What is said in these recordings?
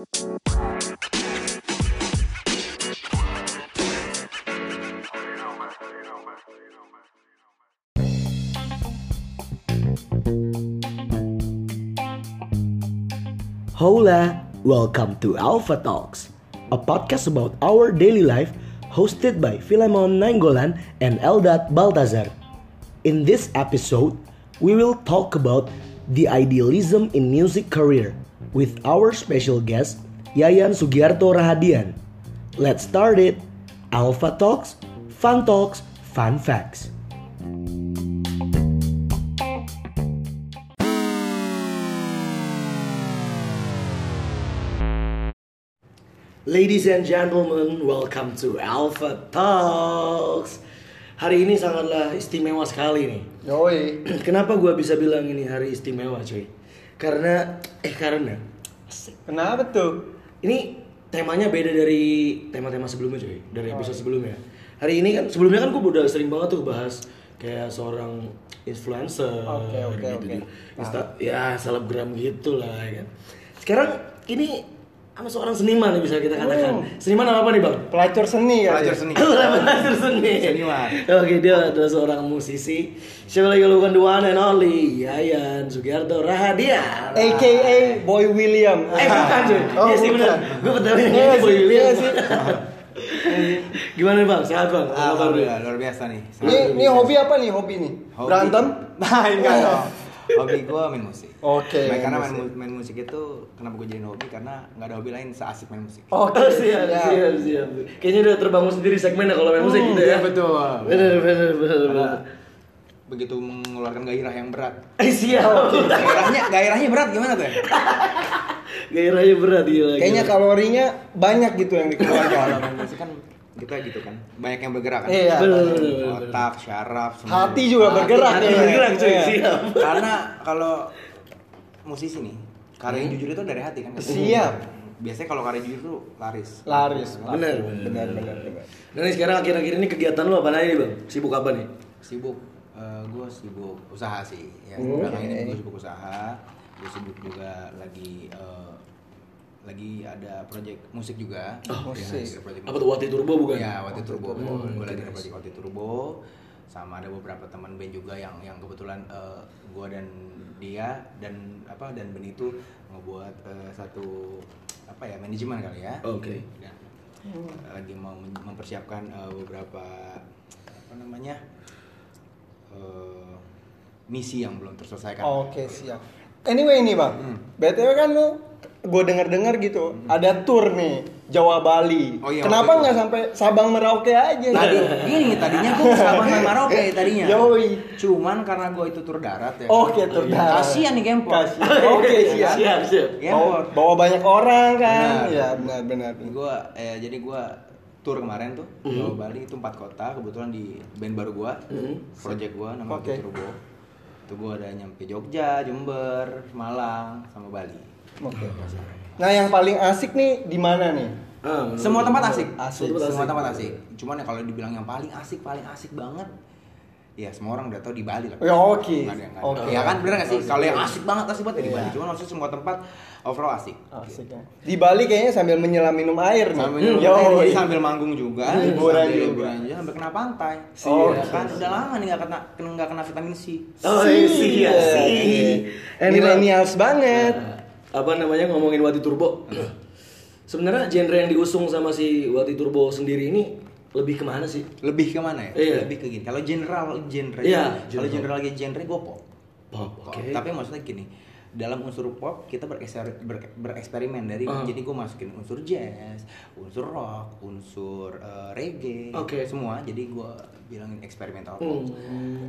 Hola, welcome to Alpha Talks, a podcast about our daily life hosted by Philemon Nainggolan and Eldad Baltazar. In this episode, we will talk about the idealism in music career with our special guest Yayan Sugiarto Rahadian. Let's start it. Alpha Talks, Fun Talks, Fun Facts. Ladies and gentlemen, welcome to Alpha Talks. Hari ini sangatlah istimewa sekali nih. Yoi. Kenapa gua bisa bilang ini hari istimewa, cuy? Karena eh karena. Kenapa tuh? Ini temanya beda dari tema-tema sebelumnya, cuy. Dari episode sebelumnya. Hari ini kan sebelumnya kan gua udah sering banget tuh bahas kayak seorang influencer Oke, oke, gitu, di Insta- ya selebgram gitu lah ya kan. Sekarang ini sama seorang seniman nih bisa kita katakan. Seniman apa nih, Bang? Pelacur seni ya. Pelajar seni. Belajar seni. Seniman. Oke, dia adalah seorang musisi. Siapa lagi bukan the one and only Yayan Sugiarto Rahadian. AKA Boy William. Eh bukan cuy. Oh, Iya sih bukan. benar. Gue pertama yang Iya ini Boy sih, William. iya sih. Gimana nih bang? Sehat bang? Alhamdulillah luar biasa nih. Ini ini hobi apa nih hobi nih? Hobi. Berantem? Nah, enggak dong. Hobi gue main musik. Oke, Nah, karena main main, musik. mu- main musik itu kenapa gue jadiin hobi karena nggak ada hobi lain seasik main musik. Oke. Oh siap, siap, siap. Kayaknya udah terbangun sendiri segmennya kalau main musik gitu ya. Iya betul. Bener, bener, Karena bener. begitu mengeluarkan gairah yang berat. Eh siap. Gairahnya gairahnya berat gimana tuh? ya? Gairahnya berat gila. Kayaknya kalorinya banyak gitu yang Kalau dikeluarkan. main musik kan kita gitu kan banyak yang bergerak kan. Iya. Otak, syaraf, semua. Hati juga bergerak Hati ya. bergerak cuy, Iya. siap. Karena kalau musisi nih karya yang jujur itu dari hati kan. Siap. Biasanya kalau karya jujur tuh laris. Laris. Bener, benar, benar, benar. Nah nih sekarang akhir-akhir ini kegiatan lu apa aja nih bang? Sibuk apa nih? sibuk gue sibuk usaha sih ya belakangan ini gue sibuk usaha gue sibuk juga lagi eh, lagi ada project musik juga Oh, Ya, musik. Apa tuh Wati Turbo bukan? ya Wati Turbo Oh, gue oke, lagi ada project Wati Turbo sama ada beberapa teman band juga yang yang kebetulan gue dan dia dan apa dan band itu ngebuat eh, satu apa ya manajemen kali ya Oke. dan eh, lagi mau mempersiapkan eh, beberapa apa namanya eh, misi yang belum terselesaikan. Oke, siap. Anyway nih, Bang. Hmm. BTW kan lu gue denger-dengar gitu, ada tour nih Jawa Bali. Oh iya, Kenapa nggak sampai Sabang Merauke aja? Tadi gini tadinya gue sama Maroke tadinya. Yoi. Cuman karena gue itu tur darat ya. Oke, tour darat. Kasihan nih. Kasihan. Oke, siap. Siap, siap. Bawa, bawa banyak orang kan? Benar. Ya, benar benar. Gue eh, jadi gue tur kemarin tuh Hmm. Jawa Bali itu empat kota kebetulan di band baru gue, Hmm. project gue nama Oke. Wati Turbo. Itu gue ada nyampe Jogja, Jember, Malang, sama Bali. Oke. Nah, yang paling asik nih di mana nih? Ah, Semua tempat asik. Asik. Semua tempat asik. Cuman ya kalau dibilang yang paling asik, paling asik banget. Ya semua orang udah tahu di Bali lah. Ya, oke. Nggak Oke. ada. Ya kan bener gak sih? Kalau yang asik banget asik banget ya di Iya. Bali. Cuman maksudnya semua tempat overall asik. Asik ya. Di Bali kayaknya sambil menyelam minum air nih. Sambil, Hmm, yoi. air, sambil manggung juga, Hiburan sambil juga. hiburan juga, sambil kena pantai. Oh, ya kan udah lama nih nggak kena nggak kena vitamin C. Oh iya sih, iya. Millennials banget. Apa namanya ngomongin Wati Turbo sebenarnya genre yang diusung sama si Wati Turbo sendiri ini lebih ke mana sih Lebih ke mana ya? Iya. Lebih ke gini. Kalau general genre, Iya, kalau general. lagi genre gue pop. Pop, oke. Tapi maksudnya gini, dalam unsur pop kita berekser- ber- bereksperimen dari Ah. jadi gue masukin unsur jazz, unsur rock, unsur eh, reggae, Oke. semua. Jadi gue bilangin eksperimental pop. Hmm.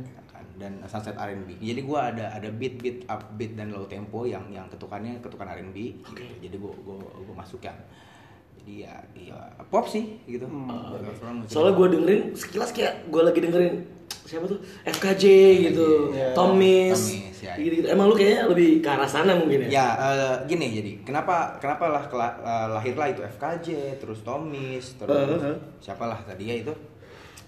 Dan sunset R&B. Jadi gue ada ada beat beat upbeat dan low tempo yang yang ketukannya ketukan R&B. Oke. Gitu. Jadi gue gue gue masukkan. Jadi ya, ya pop sih gitu. Hmm. Musik soalnya gue dengerin sekilas kayak gue lagi dengerin siapa tuh FKJ gitu Iya. Tomis Tomis, ya. gitu, gitu emang lu kayaknya lebih ke arah sana mungkin ya Ya eh, gini jadi kenapa kenapa lah eh, lahirlah itu FKJ terus Tomis terus Uh, uh. siapalah tadi ya itu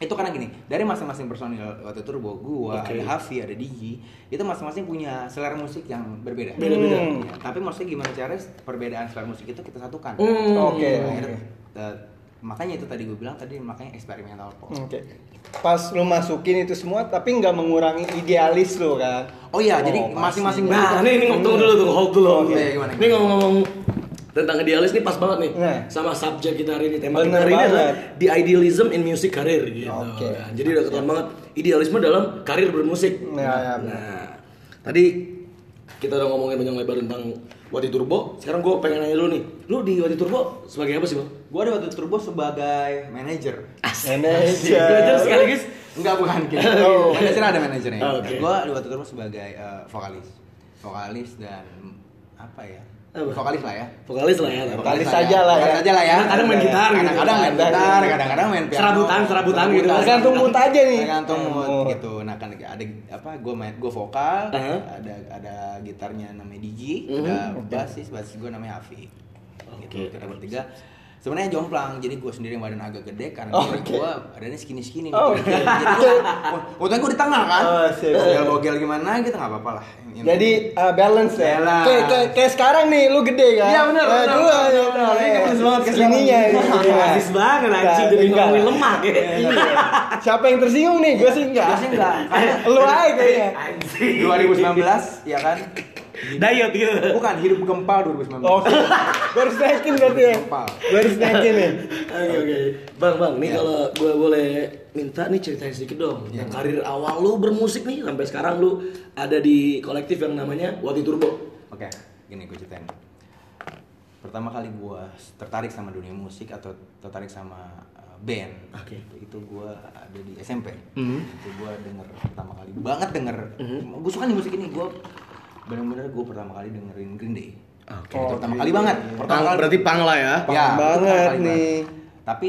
itu karena gini dari masing-masing personil waktu Turbo gua Oke. ada Hafi ada Digi itu masing-masing punya selera musik yang berbeda Beda-beda. Hmm. Ya, tapi maksudnya gimana caranya perbedaan selera musik itu kita satukan Hmm. Oke, Akhirnya, eh, makanya itu tadi gue bilang tadi makanya eksperimental pop Oke. Pas lu masukin itu semua tapi nggak mengurangi idealis lu kan. oh iya jadi pasti. masing-masing Nah, band ini ini ngomong dulu tuh, hold dulu. Oke, gimana? Ini ngomong-ngomong tentang idealis nih pas banget nih Nah. sama subjek kita hari ini tema Bener kita hari ini banget. adalah the idealism in music career gitu. Oke. Nah, jadi udah ketahuan banget idealisme dalam karir bermusik. Nah, ya, Nah, tadi kita udah ngomongin panjang lebar tentang Wati Turbo. Sekarang gue pengen nanya dulu nih, lu di Wati Turbo sebagai apa sih bang? gue ada waktu Turbo sebagai manajer Manajer. Manajer sekaligus Enggak bukan gitu. Oh. Manajer ada manajernya. Oke. Gue di waktu Turbo sebagai eh, vokalis. Vokalis dan apa ya? Vokalis lah ya. vokalis lah ya. Vokalis saja lah ya. Vokalis aja lah ya. Kadang-kadang main gitar gitu. Kadang-kadang main Kadang- gitar, kadang-kadang main piano. Serabutan, serabutan gitu. Tergantung mood aja nih. Tergantung mood Oh. gitu. Nah kan ada apa? Gue main, gue vokal. Ada ada gitarnya namanya Digi. Mhm. Ada basis, basis gue namanya Hafi. Oke. Gitu. Kita bertiga. Sebenarnya jomplang, jadi gue sendiri yang badan agak gede karena Oh, gue oke. badannya skinny skinny. Oh, gitu. Jadi gue, gue di tengah kan. Oh. Bogel-bogel gimana gitu nggak apa-apa lah. Yang Jadi uh, balance ya. Kayak kayak kayak sekarang nih lu gede kan? Iya, benar, Eh, ya, benar. Ini bagus banget ke Sininya ini. Habis banget anjing jadi Enggak. ngomongin lemak ya. Iya. Siapa yang tersinggung nih? Gue sih enggak. Gue sih enggak. Lu aja kayaknya. Anjing. 2019 ya kan. Diet gitu. Bukan hidup gempal 2019. Oke. Gue harus naikin berarti ya. Gempal. Gue harus naikin nih. Oke oke. Bang bang, nih Iya. kalau gue boleh minta nih ceritain sedikit dong. Iya. Yang karir awal lu bermusik nih sampai sekarang lu ada di kolektif yang namanya Wati Turbo. Oke, gini gue ceritain. Pertama kali gue tertarik sama dunia musik atau tertarik sama uh, band. Oke. Itu gue ada di SMP. Mhm. Itu gue denger pertama kali banget denger. Mhm. Gue suka nih musik ini. Gue bener-bener gue pertama kali dengerin Green Day. Oke. Itu Oh, pertama kali banget. Pertama kali. berarti pang lah ya. Pang Ya, banget pertama nih. Tapi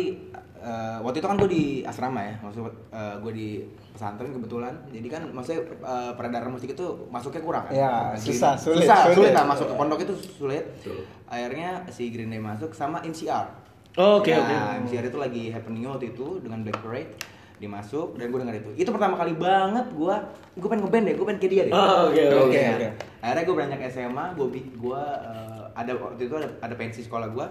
eh, waktu itu kan gue di asrama ya, maksudnya gue di pesantren kebetulan. Jadi kan maksudnya eh, peredaran musik itu masuknya kurang kan. Ya, susah, sulit, susah, sulit. sulit lah masuk ke pondok itu sulit. Betul. Akhirnya si Green Day masuk sama NCR. Oke Nah, oke. MCR itu lagi happening waktu itu dengan Black Parade dimasuk dan gue denger itu. Itu pertama kali banget gue gue pengen ngeband deh gue pengen kayak dia deh. Oh, oke, oke, oke. akhirnya gue beranjak SMA gue gue ada waktu itu ada, ada pensi sekolah gue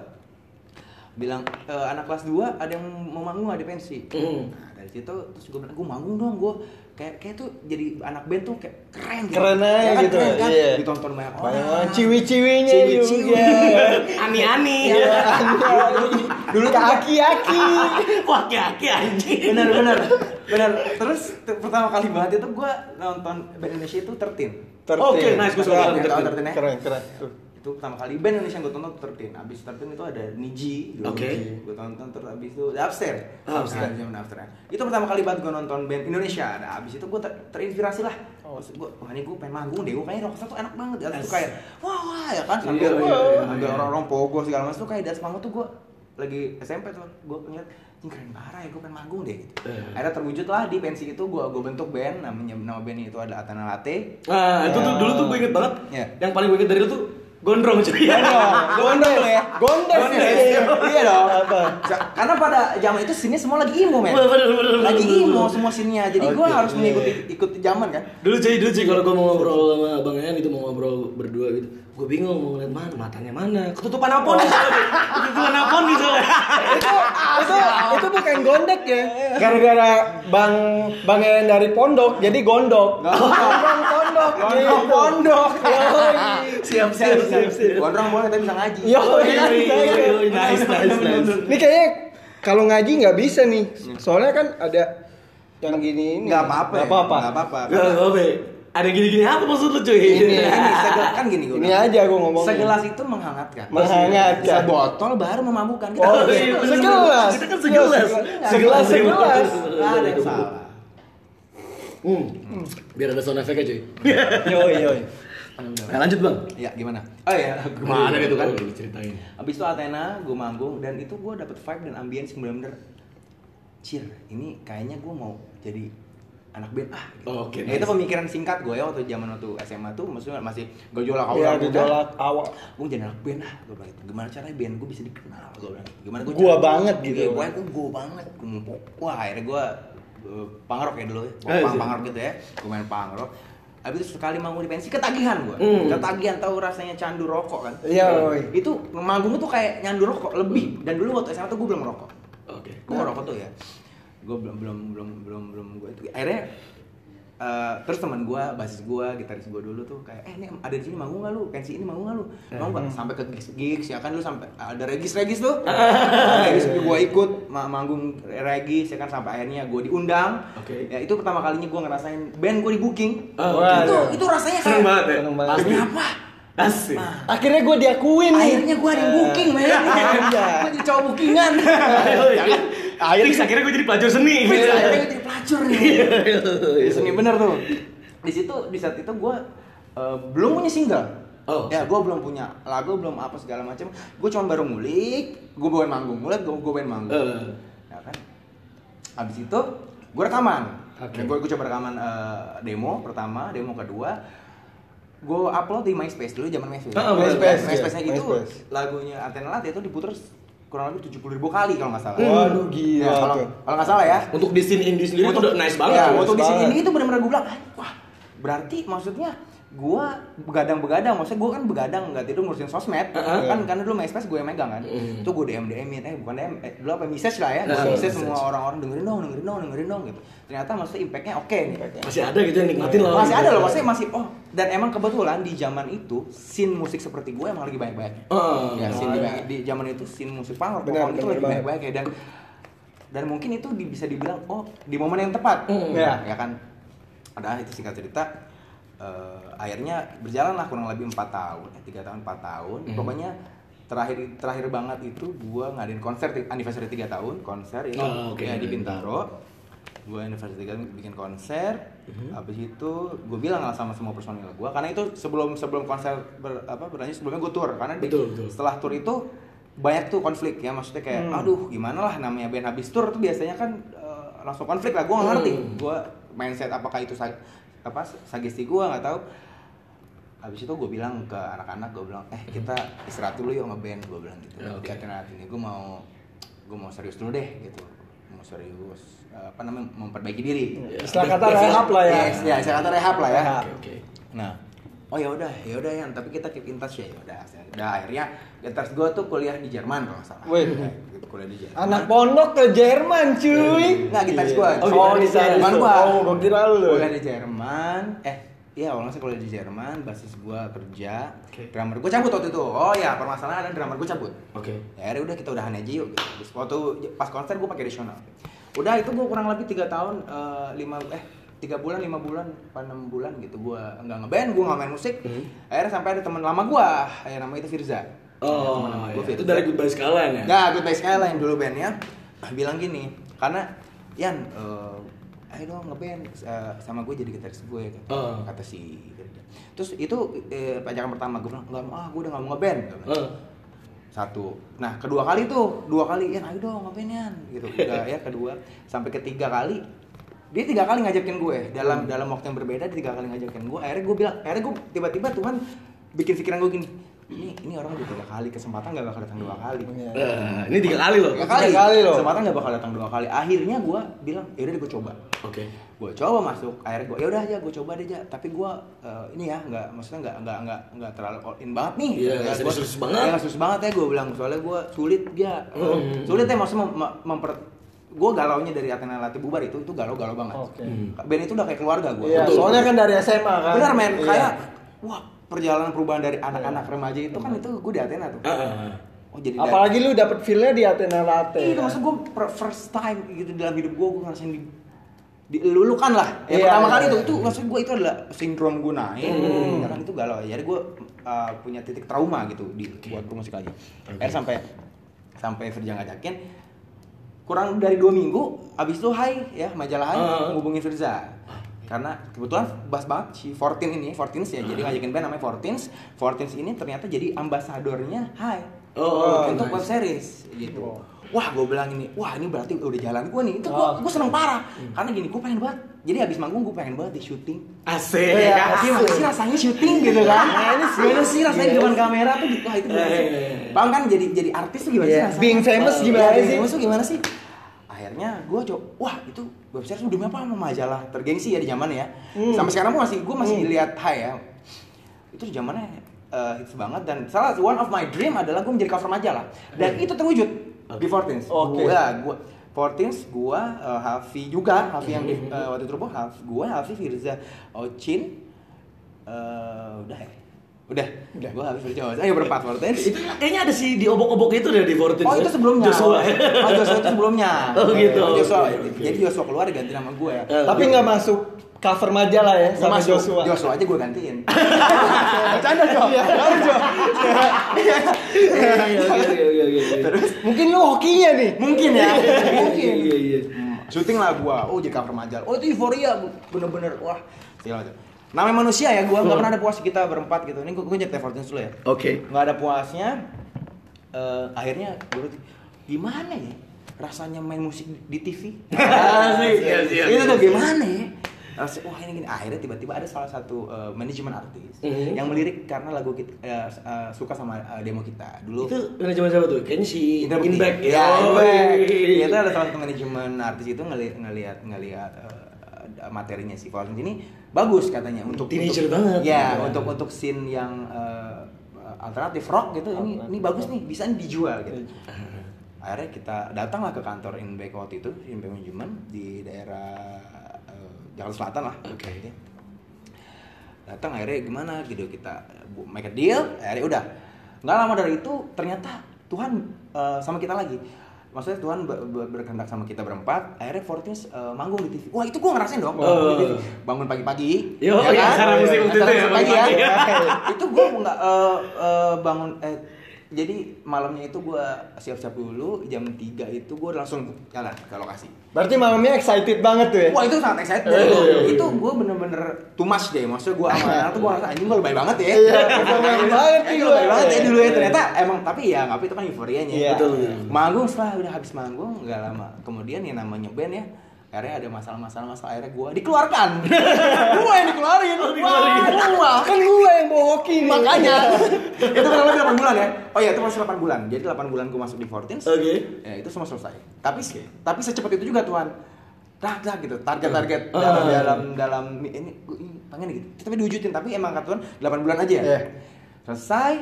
bilang "E, anak kelas 2 ada yang mau manggung di pensi? Hmm. nah dari situ terus gue bilang gue manggung dong gue kayak kayak tuh jadi anak band tuh kayak keren gitu Keren aja Ya kan, gitu, keren kan? iya. ditonton banyak orang Banyak orang ciwi-ciwinya Ciwi-ciwi. juga. Ani-ani. Iya, Dulu aki-aki. Wah kaki anjing. bener bener bener terus pertama kali banget itu gue nonton band Indonesia itu tertin Oke, nice, gue suka. Tertin ya? Keren, keren. Itu pertama kali band Indonesia yang gue tonton tertin abis tertin itu ada Niji dulu Oke. gue tonton terus abis itu ada Upstairs Ah, Upstairs. Nah, zaman Upstairs itu pertama kali banget gue nonton band Indonesia ada abis itu gue ter- terinspirasi lah Oh. Gue, wah ini gue pengen manggung deh, gue kayaknya rockstar tuh enak banget Ya, terus tuh kayak, wah wah ya kan Sampai wah, iya, iya, sampai iya. orang-orang pogo segala macam tuh kayak di atas panggung tuh gue lagi SMP tuh gue ngeliat ini keren parah ya gue pengen manggung deh gitu. Eh. akhirnya terwujud lah di pensi itu gue gue bentuk band namanya nama bandnya itu adalah Atana Latte Nah, itu tuh dulu tuh gue inget banget. Iya. Yang paling gue inget dari lu tuh gondrong cuy. Gondes ya. Gondes. Gondes. ya. Iya dong. Apa? Ja- Karena pada zaman itu sini semua lagi emo men. Lagi emo semua sininya. Jadi gua harus iya, mengikuti iya. ikuti zaman kan. Dulu cuy, dulu cuy kalau gue mau ngobrol sama Bang Yan itu mau ngobrol berdua gitu. Gue bingung mau ngeliat mana, matanya mana. Ketutupan apa nih soalnya? Ketutupan apa nih soalnya? itu itu itu bukan gondek ya gara-gara bang bang yang dari pondok jadi gondok gondrong pondok Gondrong gitu. pondok. Siap, siap, siap, siap. Gondrong boleh tapi bisa ngaji. Yo. Nice, nice, nice. ini kayaknya kalau ngaji nggak bisa nih soalnya kan ada yang gini ini Nggak apa-apa. nggak apa-apa Nggak apa-apa. Ada gini-gini apa maksud lu cuy? Ini, ini segel- kan gini gua ini aja gue ngomong Segelas itu menghangatkan. Menghangatkan. Sebotol baru memabukkan. Kita Oh, harus- iya, bener, segelas. Kita kan segelas. Segelas, segelas. Nggak ada yang salah. Hmm. Biar ada sound effect aja cuy. yoi yoi Nah, lanjut bang. Ya gimana? Oh ya, Gimana gitu kan? Ceritain. Abis itu Athena, gue manggung dan itu gue dapet vibe dan ambience yang bener-bener Cir, ini kayaknya gue mau jadi anak band ah gitu. Oh, oke, Ya, itu nice. pemikiran singkat gue ya waktu zaman waktu SMA tuh maksudnya masih gejolak awal Iya, gejolak awal. gue jadi anak band ah gue bilang gitu. gimana caranya band gue bisa dikenal gue bilang gimana gue Gua banget gitu. iya, gue gue gue banget mau- wah akhirnya gue punk rock ya dulu ya Eh, sih. punk rock gitu ya gue main punk rock Habis itu sekali manggung di pensi ketagihan gue Hmm. ketagihan tahu rasanya candu rokok kan Iya, woi. itu manggung tuh kayak nyandu rokok lebih dan dulu waktu SMA tuh gue belum ngerokok Oke. gue ngerokok tuh ya gue belum belum belum belum belum gue itu. Akhirnya eh, terus teman gue basis gue gitaris gue dulu tuh kayak eh ini ada di sini manggung nggak lu? Pensi ini manggung nggak lu? Mau nggak? Sampai ke gigs, gigs ya kan lu sampai ada regis regis tuh regis gue ikut ma- manggung regis ya kan sampai akhirnya gue diundang. Oke. ya itu pertama kalinya gue ngerasain band gue di booking. Oh, Wah, itu iya. itu rasanya kayak Seneng banget ya. Seneng banget. Pasti apa Asik. Akhirnya gue diakuin nih. akhirnya gue ada yang booking men. Iya. gue jadi cowok bookingan Akhirnya akhirnya gue jadi pelajar seni. akhirnya gue jadi pelacur nih di seni bener tuh di situ di saat itu gue eh, belum punya single Oh. ya gue belum punya lagu belum apa segala macam gue cuma baru ngulik gue bawain manggung ngulik gue bawain manggung Eh. ya kan abis itu gue rekaman Oke. gue gue coba rekaman eh, demo pertama demo kedua gue upload di MySpace dulu zaman MySpace Ah, MySpace, MySpace-nya iya. itu MySpace. lagunya Antena Lat itu diputer kurang lebih 70 ribu kali kalau nggak salah Waduh, gila Ya, kalau kalau nggak salah ya Untuk di scene indie sendiri itu udah nice banget. ya, untuk di banget. sini ini itu benar-benar gue bilang, wah berarti maksudnya gua begadang-begadang, maksudnya gua kan begadang nggak tidur ngurusin sosmed, Heeh. kan karena dulu MySpace gue yang megang kan, Mm. tuh gue DM DM eh bukan DM, eh, dulu apa message lah ya, Nah, gue message message. semua orang-orang dengerin dong, dengerin dong, dengerin dong gitu. Ternyata maksudnya impactnya oke nih. Masih ada gitu yang nikmatin loh. Masih ada loh, maksudnya masih oh dan emang kebetulan di zaman itu scene musik seperti gue emang lagi banyak-banyak. Oh, ya, scene di, ya. di zaman itu scene musik punk rock itu lagi banyak-banyak ya dan dan mungkin itu di- bisa dibilang oh di momen yang tepat. Mm. Ya, ya kan. Ada itu singkat cerita eh, akhirnya berjalan lah kurang lebih empat tahun, eh, tiga tahun, empat tahun. Mm. Pokoknya terakhir terakhir banget itu gua ngadain konser di- anniversary tiga tahun konser ini Oh, oke. ya di Bintaro gue anniversary tiga bikin konser Mhm. habis itu gue bilang lah sama semua personil gue karena itu sebelum sebelum konser ber, apa berlanjut sebelumnya gue tour karena di- Betul, betul. setelah tour itu banyak tuh konflik ya maksudnya kayak Hmm. aduh gimana lah namanya band habis tour tuh biasanya kan eh, langsung konflik lah gue nggak ngerti Hmm. gue mindset apakah itu apa sagesti gue nggak tahu habis itu gue bilang ke anak-anak gue bilang eh kita istirahat dulu yuk ngeband gue bilang gitu oke. di Athena ini gue mau gue mau serius dulu deh gitu mau serius eh, apa namanya memperbaiki diri Istilah kata rehab lah ya. Yes, ya saya kata rehab lah ya. Oke, oke. nah oh ya udah ya udah ya tapi kita keep in touch ya ya udah udah akhirnya gitaris gue tuh kuliah di Jerman kalau nggak salah Wih. Ya, gitu, kuliah di Jerman Anak pondok ke Jerman cuy. Nggak, gitaris gua. Oh, Oh, gitaris gitaris Jerman gua. Oh, gua kira lu. kuliah di Jerman eh iya awalnya saya kuliah di Jerman basis gua kerja Oke. drummer gua cabut waktu itu oh ya permasalahan ada drummer gua cabut Oke. ya akhirnya udah kita udahan aja yuk gitu. Terus waktu pas konser gue pakai additional udah itu gue kurang lebih tiga tahun eh, lima eh tiga bulan lima bulan apa enam bulan gitu gue nggak ngeband gue nggak main musik Hmm. akhirnya sampai ada teman lama gue yang namanya itu Firza Oh, Teman lama iya. gua, itu dari Goodbye Skyline ya? Nggak, Goodbye Skyline dulu bandnya bilang gini karena Yan eh, ayo dong ngeband eh, sama gue jadi gitaris gue kata, Oh. kata si terus itu eh, pajangan pertama gue bilang nggak mau ah gue udah nggak mau ngeband. Eh, satu nah kedua kali tuh dua kali ya ayo dong ngapain Yan gitu udah ya kedua sampai ketiga kali dia tiga kali ngajakin gue dalam dalam waktu yang berbeda dia tiga kali ngajakin gue akhirnya gue bilang akhirnya gue tiba-tiba Tuhan bikin pikiran gue gini ini ini orang udah tiga kali kesempatan gak bakal datang dua kali Iya. eh, ini tiga kali loh. tiga Oke. kali, Tiga kali loh. kesempatan gak bakal datang dua kali akhirnya gue bilang yaudah deh gue coba gue coba masuk akhirnya gue yaudah aja gue coba deh aja tapi gue eh, ini ya nggak maksudnya nggak nggak nggak nggak terlalu all in banget nih Iya, Ya, nggak serius-serius banget. ya, nggak serius banget ya gue bilang soalnya gue sulit ya Hmm. sulit ya maksudnya mem- memper gue galaunya dari Athena Latih bubar itu itu galau galau banget Oke. Hmm. band itu udah kayak keluarga gue Iya, Betul. soalnya kan dari SMA kan. benar men Iya. kayak wah perjalanan perubahan dari anak-anak remaja itu kan itu gue di Athena tuh oh jadi dari- Apalagi lu dapet feel-nya di Athena Latte. Iya, itu maksud gue first time gitu dalam hidup gue gue ngerasain di dilulukan lah. Yang Iya, pertama iya, kali itu iya. itu maksud gue itu adalah sindrom gue naik. Hmm. Ya kan itu galau. Jadi gue uh, punya titik trauma gitu di buat bermusik lagi. Akhirnya sampai sampai Firja ngajakin kurang dari dua minggu abis itu Hai ya majalah Hai Ah. ngubungin Firza karena kebetulan bahas banget si Fortin ini Fortins ya jadi ngajakin band namanya Fortins Fortins ini ternyata jadi ambasadornya Hai Oh, untuk nice. web series gitu Wow. wah gue bilang ini wah ini berarti udah jalan gue nih itu gue Oh. gue seneng parah karena gini gue pengen banget jadi abis manggung gue pengen banget di syuting Asik. Iya, Gimana sih, gimana sih rasanya syuting gitu kan? Nah, ini sih. Gimana sih rasanya di depan kamera tuh gitu? Wah, itu gimana sih? Paham kan jadi jadi artis tuh gimana sih Iya, rasanya? being famous Iya, gimana sih? famous tuh gimana sih? Akhirnya gue coba wah itu web series udah apa sama majalah tergengsi ya di zamannya ya Hmm. sampai sekarang pun masih gue masih Hmm. lihat high ya itu di zamannya eh, hits banget dan salah one of my dream adalah gue menjadi cover majalah dan itu terwujud di Fortins Oke. gue gue Fortins gue eh, Hafi juga Hafi yang di eh, waktu itu Hafi gue Hafi Firza Ocin eh, udah ya udah Udah. gue Hafi Firza Ocin ayo berempat Fortins Itu kayaknya ada si di obok-obok itu dari di Fortins. Oh itu sebelumnya. Joshua. Oh Joshua itu sebelumnya. Oh, gitu. Joshua. Oke. Jadi Joshua keluar ganti nama gue ya. Eh, Tapi nggak masuk cover majalah ya sama Masuk. Joshua. Joshua aja gue gantiin. Bercanda Jo. Baru Jo. Iya, iya, iya, iya, iya, iya. Terus Mungkin lu hokinya nih. mungkin ya. Iya, iya, iya. Syuting lah gua. Oh jadi cover majalah. Oh itu euforia bener-bener wah. Segala macam. Namanya manusia ya, gua nggak pernah ada puas kita berempat gitu. Ini gua, gua Fortunes dulu ya. Oke. nggak ada puasnya eh, akhirnya gue gimana ya rasanya main musik di TV Asik, iya, iya, itu iya. tuh gimana ya Rasa- wah ini gini akhirnya tiba-tiba ada salah satu eh, manajemen artis Mhm. yang melirik karena lagu kita eh, eh, suka sama demo kita dulu Itu manajemen siapa tuh? Kayaknya si. Inback ya, Oh, Inback. iya. Kita ada salah satu manajemen artis itu ngelihat ngelihat ngelihat eh, materinya si Fortune ini bagus katanya untuk Teenager untuk- banget. Ya, Iya. untuk untuk scene yang eh, alternatif rock gitu ini ini bagus nih, bisa nih dijual gitu. Akhirnya kita datanglah ke kantor Inback waktu itu, Inback Management di daerah Jakarta Selatan lah. Oke. Gitu. Datang akhirnya gimana gitu kita make a deal, akhirnya udah. Nggak lama dari itu ternyata Tuhan eh, sama kita lagi. Maksudnya Tuhan ber- ber- berkehendak sama kita berempat, akhirnya Fortis eh, manggung di TV. Wah itu gua ngerasain dong, manggung di TV. Oh. Bangun pagi-pagi, Yo, iya, acara musik waktu Acara itu ya, pagi ya. itu gua nggak eh, eh, bangun eh, jadi malamnya itu gua siap-siap dulu jam 3 itu gua langsung jalan ke lokasi. Berarti malamnya excited banget tuh ya. Wah itu sangat excited Eh, itu, iya, iya. itu gue bener-bener too much deh Maksudnya gue sama anak tuh gue ngerasa anjing gue lebay banget ya Iya, lebay banget sih gue lebay banget ya dulu ya Ternyata emang, tapi ya tapi itu kan euforianya Iya. Betul. Manggung setelah udah habis manggung gak lama Kemudian yang namanya band ya akhirnya ada masalah-masalah masalah akhirnya gue dikeluarkan. Gue yang dikeluarin. Oh, dikeluarin. Wah, Kan gua yang bawa hoki nih. makanya. Itu kurang lebih 8 bulan ya? Oh iya itu masih 8 bulan. Jadi 8 bulan gue masuk di Fortins. Oke. ya itu semua selesai. Tapi tapi secepat itu juga Tuhan dah dah gitu. Target-target Ah. dalam dalam dalam ini gua ini pengen gitu. Tapi diwujudin. Tapi emang kata Tuhan 8 bulan aja Iya. selesai.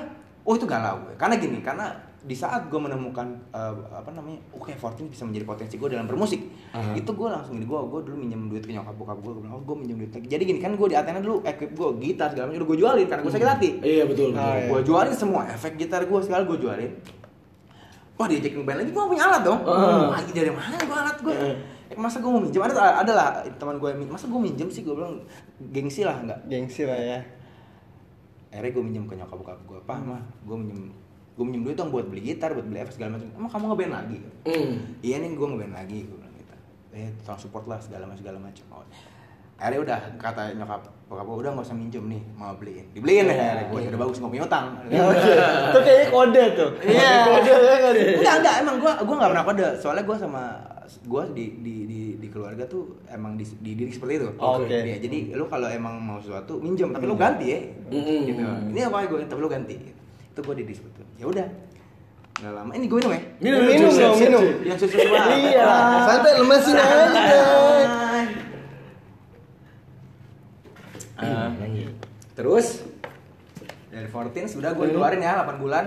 Oh itu galau. Gue karena gini karena di saat gue menemukan eh, apa namanya oke Fortune bisa menjadi potensi gue dalam bermusik Aha. itu gue langsung gini gue gue dulu minjem duit ke nyokap bokap gue gue bilang oh gue minjem duit lagi jadi gini kan gue di Athena dulu equip gue gitar segala macam udah gue jualin karena gue sakit hati Iya betul. Ah, iya. gue jualin semua efek gitar gue segala gue jualin wah diajakin band lagi gue punya alat dong Heeh. lagi dari mana gue alat gue Heeh. Eh, masa gue mau minjem ada ada lah teman gue masa gue minjem sih gue bilang gengsi lah enggak Gengsi lah ya. akhirnya gue minjem ke nyokap bokap gue apa mah gue minjem gue minjem duit dong buat beli gitar buat beli efek segala macam emang kamu ngeband lagi Hmm. iya nih gue ngeband lagi gue bilang gitu eh tolong support lah segala macam segala macam oh. akhirnya udah kata nyokap bokap gue udah nggak usah minjem nih mau beliin dibeliin deh akhirnya gue udah bagus nggak punya utang Itu kayaknya kode tuh. Iya. Kode ya kan. Enggak, enggak, emang gua gua enggak pernah kode. Soalnya gua sama gua di di di, di keluarga tuh emang di, dididik seperti itu. Oke. Iya, jadi lu kalau emang mau sesuatu minjem tapi lu ganti ya. Mm-mm. Gitu. Ini apa gua tapi lu ganti. Itu gua dididik seperti itu. Ya udah. Enggak lama. Ini gua minum ya. Minum, Minum minum, minum. sip. Yang susu. Iya. Santai lemesin aja. Eh, terus dari 14 sudah gue keluarin ya 8 bulan.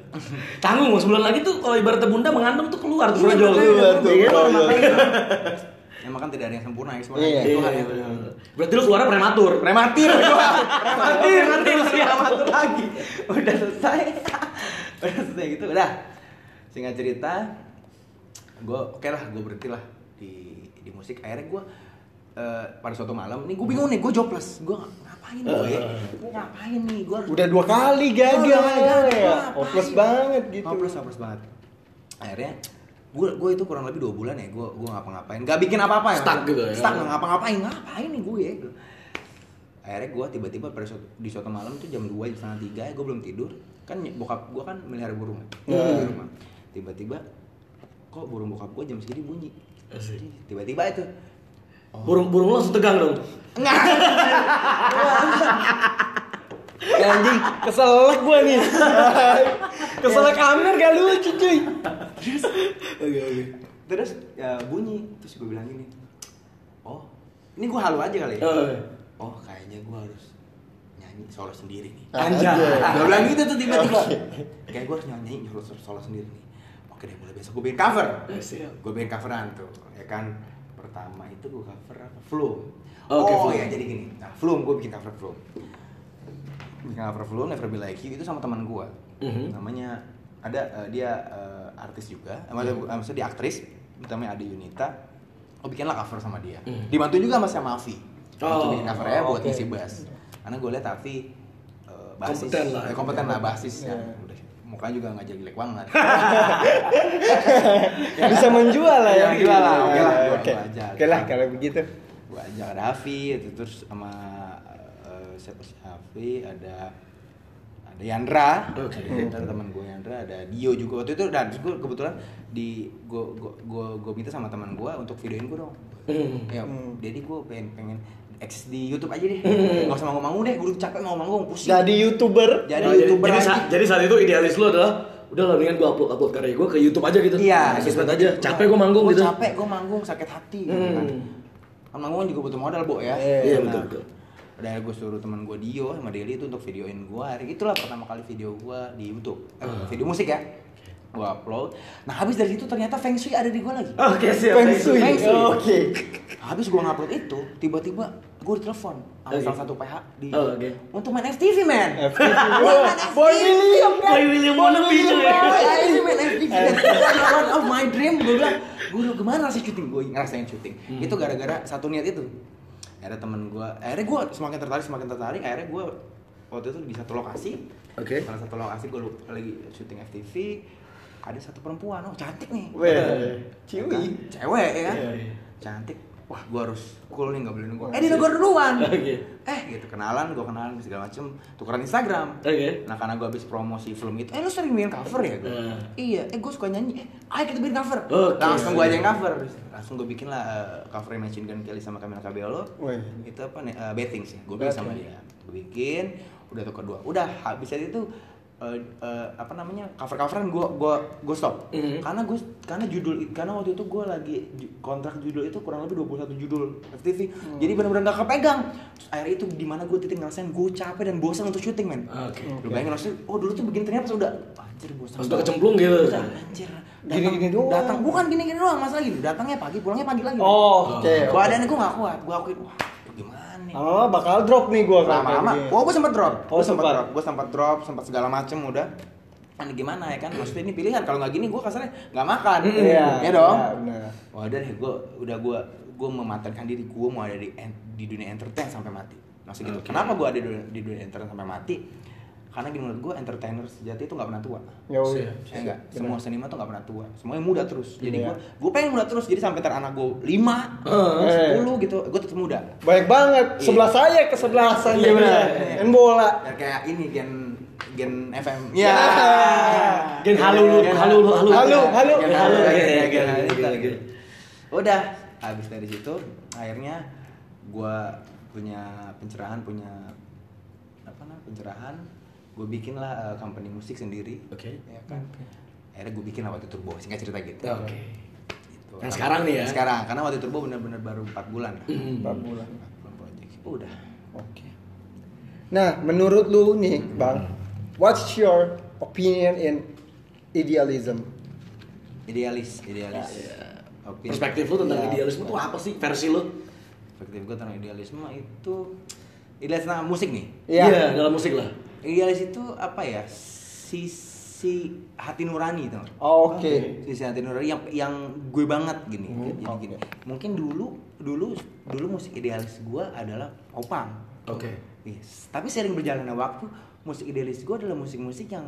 Tanggung mau sebulan lagi tuh kalau ibaratnya bunda mengandung tuh keluar tuh Iya, brojol. keluar tuh, iya, brojol. makanya. Emang kan tidak ada yang sempurna ya semua. Iya. Tuhan Iya, ya. Berarti lu keluarnya prematur. Prematir gua. Prematir nanti prematur lagi. Udah selesai. udah selesai gitu udah. Singkat cerita gue oke lah gue berhenti lah di di musik akhirnya gue eh, pada suatu malam ini gue bingung nih gue jobless gue ngapain gue gue ngapain nih gue Udah dua kali gagal ya. Hopeless banget gitu. hopeless hopeless banget akhirnya gue gue itu kurang lebih dua bulan ya gue gue ngapa-ngapain nggak bikin apa-apa ya Stuck gitu ya? stuck nggak ngapa-ngapain ngapain nih gue gitu. akhirnya gue tiba-tiba pada suatu, di suatu malam tuh jam 2 jam setengah tiga gue belum tidur kan bokap gue kan melihara burung ya, Hmm. di rumah tiba-tiba kok burung bokap gue jam segini bunyi Asik. tiba-tiba itu Burung-burung lo langsung tegang dong. Ya, anjing, keselak gua nih. keselak Amir gak lucu cuy. Oke oke. terus ya, bunyi. Terus gue bilang gini oh ini gue halu aja kali ya? Eh. oh kayaknya gue harus nyanyi solo sendiri nih. Anjay. gue bilang gitu tuh tiba-tiba. Kayak gue harus nyanyi solo, solo sendiri nih. Oke deh mulai besok gue bikin cover. Siap. gue bikin coveran tuh ya kan? Pertama itu gue cover apa? Flume. Oke, oh Flume. ya jadi gini. Nah Flume gue bikin cover Flume. Bikin cover Flume Never Be Like You itu sama teman gue Mhm. namanya ada eh, dia eh, artis juga. Maksudnya, eh, maksudnya dia aktris namanya Ade Yunita. Oh bikinlah cover sama dia. Mhm. dibantu juga sama sama Avi Oh, Untuk bikin covernya buat oke. isi bass. Karena gue lihat Avi eh, basis. Kompeten lah. eh, kompeten lah basis ya. Iya. udah. Mukanya juga nggak jelek banget. Bisa menjual lah ya. Menjual lah, oke lah, Oke. lah kalau begitu. gue ajak itu terus sama eh, siapa sih? Avi ada ada Yandra Oke. ada teman gue Yandra ada Dio juga waktu itu dan gue kebetulan di gue gue gue minta sama teman gue untuk videoin gue dong Hmm. ya Hmm. jadi gue pengen pengen eksis di YouTube aja deh nggak usah manggung-manggung deh gue udah capek manggung-manggung pusing Jadi youtuber. jadi Oh, jadi, youtuber jadi, saat, jadi saat itu idealis lu adalah udah lah mendingan gue upload upload karya gue ke YouTube aja gitu. Iya, sosmed gitu. aja. Capek gue manggung Gua gitu. Capek gue manggung sakit hati gitu kan. Hmm. Kan manggung juga butuh modal, Bu ya. Iya, Nah, betul, betul. Udah gue suruh teman gue Dio sama Deli itu untuk videoin gue. Hari itulah pertama kali video gue di YouTube. Eh, Ah. video musik ya. Gue upload. Nah, habis dari situ ternyata Feng Shui ada di gue lagi. Oke siap. Feng Shui. Feng Shui. Oke. Habis gue ngupload itu, tiba-tiba gue ditelepon sama salah satu PH di Oh, oke. untuk main FTV, man. FTV. Boy FTV, William? Boy William wannabe cuy. Boy, ini main FTV. One of my dream, gue bilang, gue udah gimana rasanya syuting? Gue ngerasain syuting. Hmm. Itu gara-gara satu niat itu. Akhirnya temen gue, akhirnya gue semakin tertarik, semakin tertarik. Akhirnya gue waktu itu di satu lokasi. Oke. Salah satu lokasi gue lagi syuting FTV. Ada satu perempuan, oh cantik nih. Weh, ciwi. Kan? Cewek ya kan? Iya, iya. Cantik. Wah, gua harus cool nih, gak boleh nunggu. Eh, di negor duluan. Oke. Eh, gitu kenalan, gua kenalan segala macem, tukeran Instagram. Oke. Nah, karena gua habis promosi film itu, eh lu sering bikin cover ya? Gua? Hmm. Iya, eh gua suka nyanyi. Eh, ayo kita bikin cover. Oke. Langsung gua aja yang cover. Langsung gua bikin lah uh, cover Machine Gun Kelly sama Camila Cabello. Wih. Itu apa nih? Uh, betting sih. Gua bikin sama Oke. dia. Gua bikin, udah tuh kedua. Udah habis itu eh, eh, apa namanya cover coveran gue gua gua stop. Mhm. karena gue karena judul karena waktu itu gue lagi kontrak judul itu kurang lebih 21 judul FTV jadi benar-benar gak kepegang. Terus akhirnya itu di mana gue titik ngerasain gue capek dan bosan untuk syuting men. Oke. lu bayangin maksudnya oh dulu tuh begini ternyata pas udah anjir bosan Pas udah kecemplung gitu. Udah, anjir. Datang, Gini-gini doang. datang bukan gini-gini doang masalah gini. Datangnya pagi pulangnya pagi lagi Oh, oke. badannya gue gak kuat. Gue akuin wah Lama-lama bakal drop nih kayak lama-lama. begini. oh gue sempat drop. Oh, gue sempat sempat. drop. Gue sempat drop sempat segala macem udah. Kan gimana ya kan? Maksudnya ini pilihan. Kalau nggak gini gue kasarnya nggak makan. Iya, ya dong. iya, benar. wah udah deh gue udah gue gue mematangkan diri gue mau ada di di dunia entertain sampai mati. Maksud gitu. Kenapa gue ada di dunia, di dunia entertain sampai mati karena gini menurut gue entertainer sejati itu nggak pernah tua Ya udah. Siap. Ya enggak, semua seniman tuh nggak pernah tua. Semuanya muda terus. Jadi Iya. gue gue pengen muda terus. Jadi sampai anak gue 5, Eh. 10 gitu, gue tetap muda. Baik banget. Iya. Sebelah saya ke sebelasan Iya, benar. Main bola. Ya kayak ini gen gen FM. Ya. Gen halu halu lu, halu. Halu, halu. Gen halu, halu. gen- Iya, iya, iya, iya. Udah, habis dari situ akhirnya gue punya pencerahan, punya apa namanya pencerahan. Gue bikin lah uh, company musik sendiri. Oke. Ya kan. Akhirnya gue bikin lah waktu Turbo, singkat cerita gitu. Oke. Gitu. Yang sekarang nih ya? Sekarang, karena waktu Turbo bener-bener baru 4 bulan. Hmm. Empat bulan. Belum project. Udah. Oke. Nah, menurut lu nih, Bang, what's your opinion in idealism? Idealis, idealis. Ya, Opini- Perspektif lu tentang Iya. idealisme tuh apa sih versi lu? Perspektif gue tentang idealisme itu idealis tentang musik nih. Iya. dalam musik lah. Idealis itu apa ya? Sisi hati nurani tuh. Oh, Oke. Sisi hati nurani yang yang gue banget gini. Hmm, Jadi oke. gini. Mungkin dulu dulu dulu musik idealis gue adalah opang. Oke. Yes. Tapi sering berjalannya waktu, musik idealis gue adalah musik-musik yang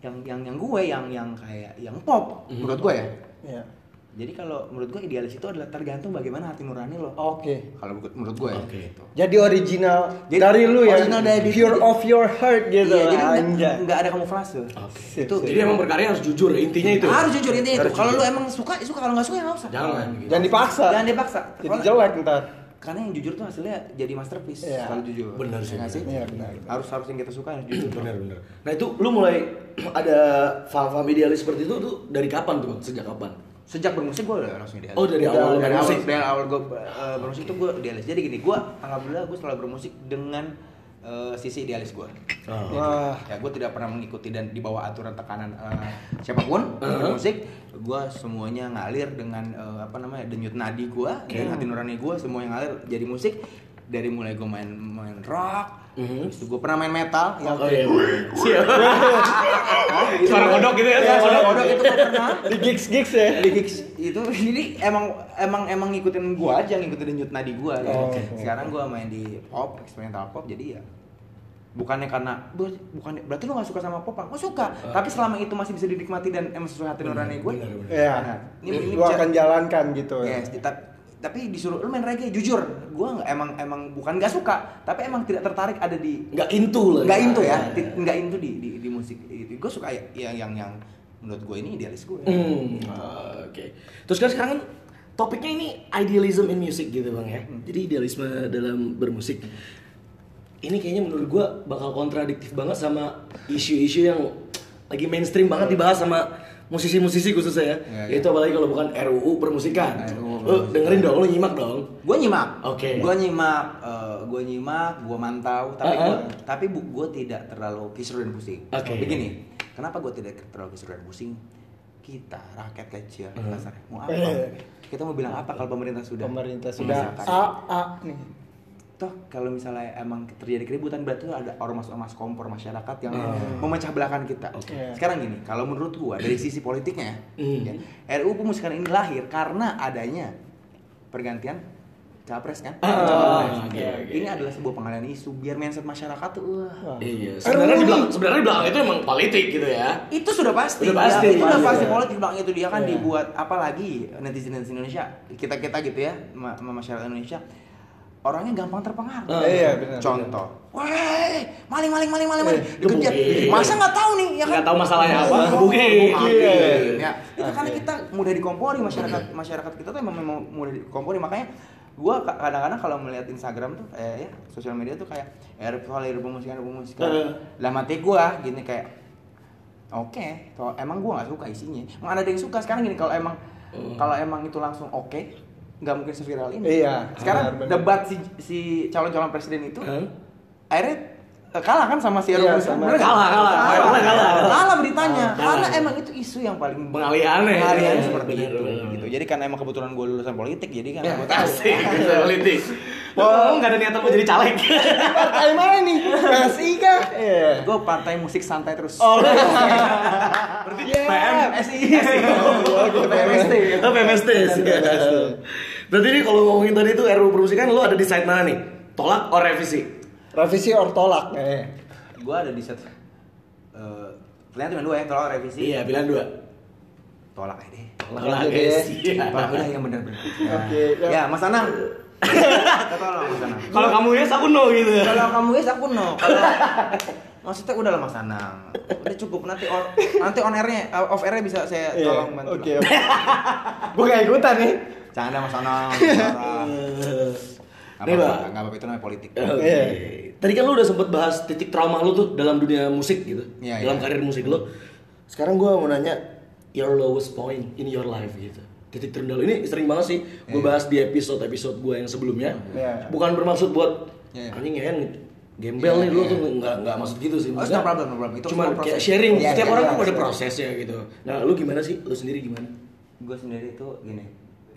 yang yang yang gue yang yang kayak yang pop Mhm. menurut gue ya. Iya. Jadi kalau menurut gue idealis itu adalah tergantung bagaimana hati nurani lo. Oke. Kalau menurut- menurut gue ya. Oke. gitu. Jadi original Jadi dari lu ya. original dari pure lu. of your heart gitu. Iya, jadi nggak- ada kamuflase. Oke. Sip, Itu. Jadi emang berkarya harus jujur, intinya itu. harus jujur intinya itu. Kalau lu emang suka, ya suka kalau nggak suka ya nggak usah. Jangan. gitu. Jangan dipaksa. Jangan dipaksa. Jadi jelek ntar. Karena yang jujur tuh hasilnya jadi masterpiece. Iya. Kalau jujur. Benar sih, Ya nggak sih? Iya, benar, benar. Harus harus yang kita suka harus jujur. Benar benar. Nah itu lu mulai ada paham-paham idealis seperti itu tuh dari kapan tuh? Sejak kapan? Sejak bermusik gue udah langsung idealis Oh, dari Udah, awal dari awal dari awal gue uh, bermusik tuh gue idealis. Jadi gini gue alhamdulillah gue selalu bermusik dengan uh, sisi idealis gue Oh. Wah. ya gue tidak pernah mengikuti dan di bawah aturan tekanan uh, siapa pun Uh-huh. bermusik. Gue semuanya ngalir dengan uh, apa namanya denyut nadi gue dan hati nurani gue semua yang ngalir jadi musik. Dari mulai gue main main rock Mhm. Habis itu gue pernah main metal ya Oh iya. Suara kodok gitu ya suara iya. kodok itu gue pernah Di gigs gigs ya. di gigs itu jadi emang emang emang ngikutin gua aja ngikutin denyut nadi gua gitu. Oh, oke. sekarang gua main di pop eksperimental pop jadi ya bukannya karena "Bu- bukan berarti lu gak suka sama pop gue suka tapi selama itu masih bisa dinikmati dan emang sesuai hati nurani gue. Iya. ini ini Gua bisa- akan jalankan gitu. yes, di- ta- tapi disuruh lu main reggae jujur gua nggak emang emang bukan nggak suka tapi emang tidak tertarik ada di Nggak into lah. nggak into ya Iya. ti- nggak into di di, di musik gue suka ya yang yang yang menurut gue ini idealis gue Hmm, oke. Terus kan sekarang kan topiknya ini idealism in music gitu bang ya. Hmm. Jadi idealisme dalam bermusik. Ini kayaknya menurut gua bakal kontradiktif banget sama isu-isu yang lagi mainstream banget dibahas sama musisi-musisi khususnya ya. Ya, ya. Itu apalagi kalau bukan RUU permusikan. RUU Lu dengerin dong, lu nyimak dong. gue nyimak Oke. gue nyimak gue nyimak gue mantau tapi Uh-uh. gua, tapi bu gue tidak terlalu kisruh dan pusing Oke. begini kenapa gue tidak terlalu kisruh dan pusing kita rakyat kecil Uh-huh. kasarnya mau apa Eh. kita mau bilang apa kalau pemerintah sudah Pemerintah sudah? A A nih. Toh kalau misalnya emang terjadi keributan berarti ada ormas-ormas kompor masyarakat yang Hmm. memecah belahkan kita. Oke. Iya. Sekarang gini, kalau menurut gua dari sisi politiknya, Hmm. ya, RUU pemusikan ini lahir karena adanya pergantian capres kan. Ah, Cawapres. oke, oke. Ini adalah sebuah pengalian isu biar mindset masyarakat tuh wah. Iya. Sebenarnya di belakang, sebenarnya di belakang itu emang politik gitu ya. Itu sudah pasti. Udah pasti, ya, itu udah pasti, pasti ya. politik bang itu dia kan Iya. dibuat apalagi netizen netizen Indonesia kita kita gitu ya ma- ma- masyarakat Indonesia orangnya gampang terpengaruh. Ah. Iya, benar. Contoh, weh, maling, maling, maling, maling, maling, Eh, dikejar. gebukin. Masa nggak tahu nih, ya kan? Nggak tahu masalahnya apa, gebukin. Gebukin, Ya, itu karena kita mudah dikompori masyarakat masyarakat kita tuh emang memang mudah dikompori makanya gua ka- kadang-kadang kalau melihat Instagram tuh kayak ya sosial media tuh kayak ya soal pemusikan pemusikan Heeh. lah mati gua gini kayak oke kalau emang gua nggak suka isinya emang ada yang suka sekarang gini kalau emang kalau emang itu langsung oke nggak mungkin seviral ini Iya, sekarang benar, benar. debat si si calon-calon presiden itu Hah? akhirnya eh, kalah kan sama si Iya, Eropa sama- Bener nggak? Kalah, kalah. kalah, Kalah, kalah. beritanya Kalah. karena emang itu isu yang paling Pengalihannya. pengalihan Iya, seperti benar, itu benar. gitu jadi karena emang kebetulan gue lulusan politik jadi kan Ya, gue tahu asik, politik. Oh, nggak ada niatan mau jadi caleg. Partai mana nih? PSI kah? Iya. gue partai musik santai terus Oh, Berarti PM, SI PMST Oh, PMST. Berarti ini kalau ngomongin tadi itu RUU permusikan lo ada di side mana nih? Tolak or revisi? Revisi or tolak? Eh. gue ada di set eh, pilihan cuma dua ya kalau revisi Iya, pilihan dua. tolak aja deh Tolak Tolak aja guys. deh. Iya. Pak, udah yang benar-benar Oke, ya. ya Mas Anang Kita tolong Mas Anang Kalau kamu yes aku no gitu. kalau kamu guys aku no kalau maksudnya udah lah Mas Anang udah cukup nanti on, nanti on airnya off airnya bisa saya Iya, tolong bantu Oke. Gue gak ikutan nih. Canda Mas Anang Nih, apa-apa, apa-apa itu namanya politik Oke. Iya. Tadi kan lu udah sempet bahas titik trauma lu tuh dalam dunia musik gitu. Iya, dalam iya. karir musik lu. Sekarang gua mau nanya your lowest point in your life gitu. Titik terendah lu ini sering banget sih gue Iya. bahas di episode-episode gua yang sebelumnya. Iya. Bukan bermaksud buat Iya, iya. anjing ya gembel Iya, nih lu iya. tuh nggak nggak maksud gitu sih. Oh, no problem, no problem. Itu Cuma kayak sharing. Iya, Setiap iya, orang iya, kan ada iya. prosesnya gitu. Nah, lu gimana sih? Lu sendiri gimana? gue sendiri itu gini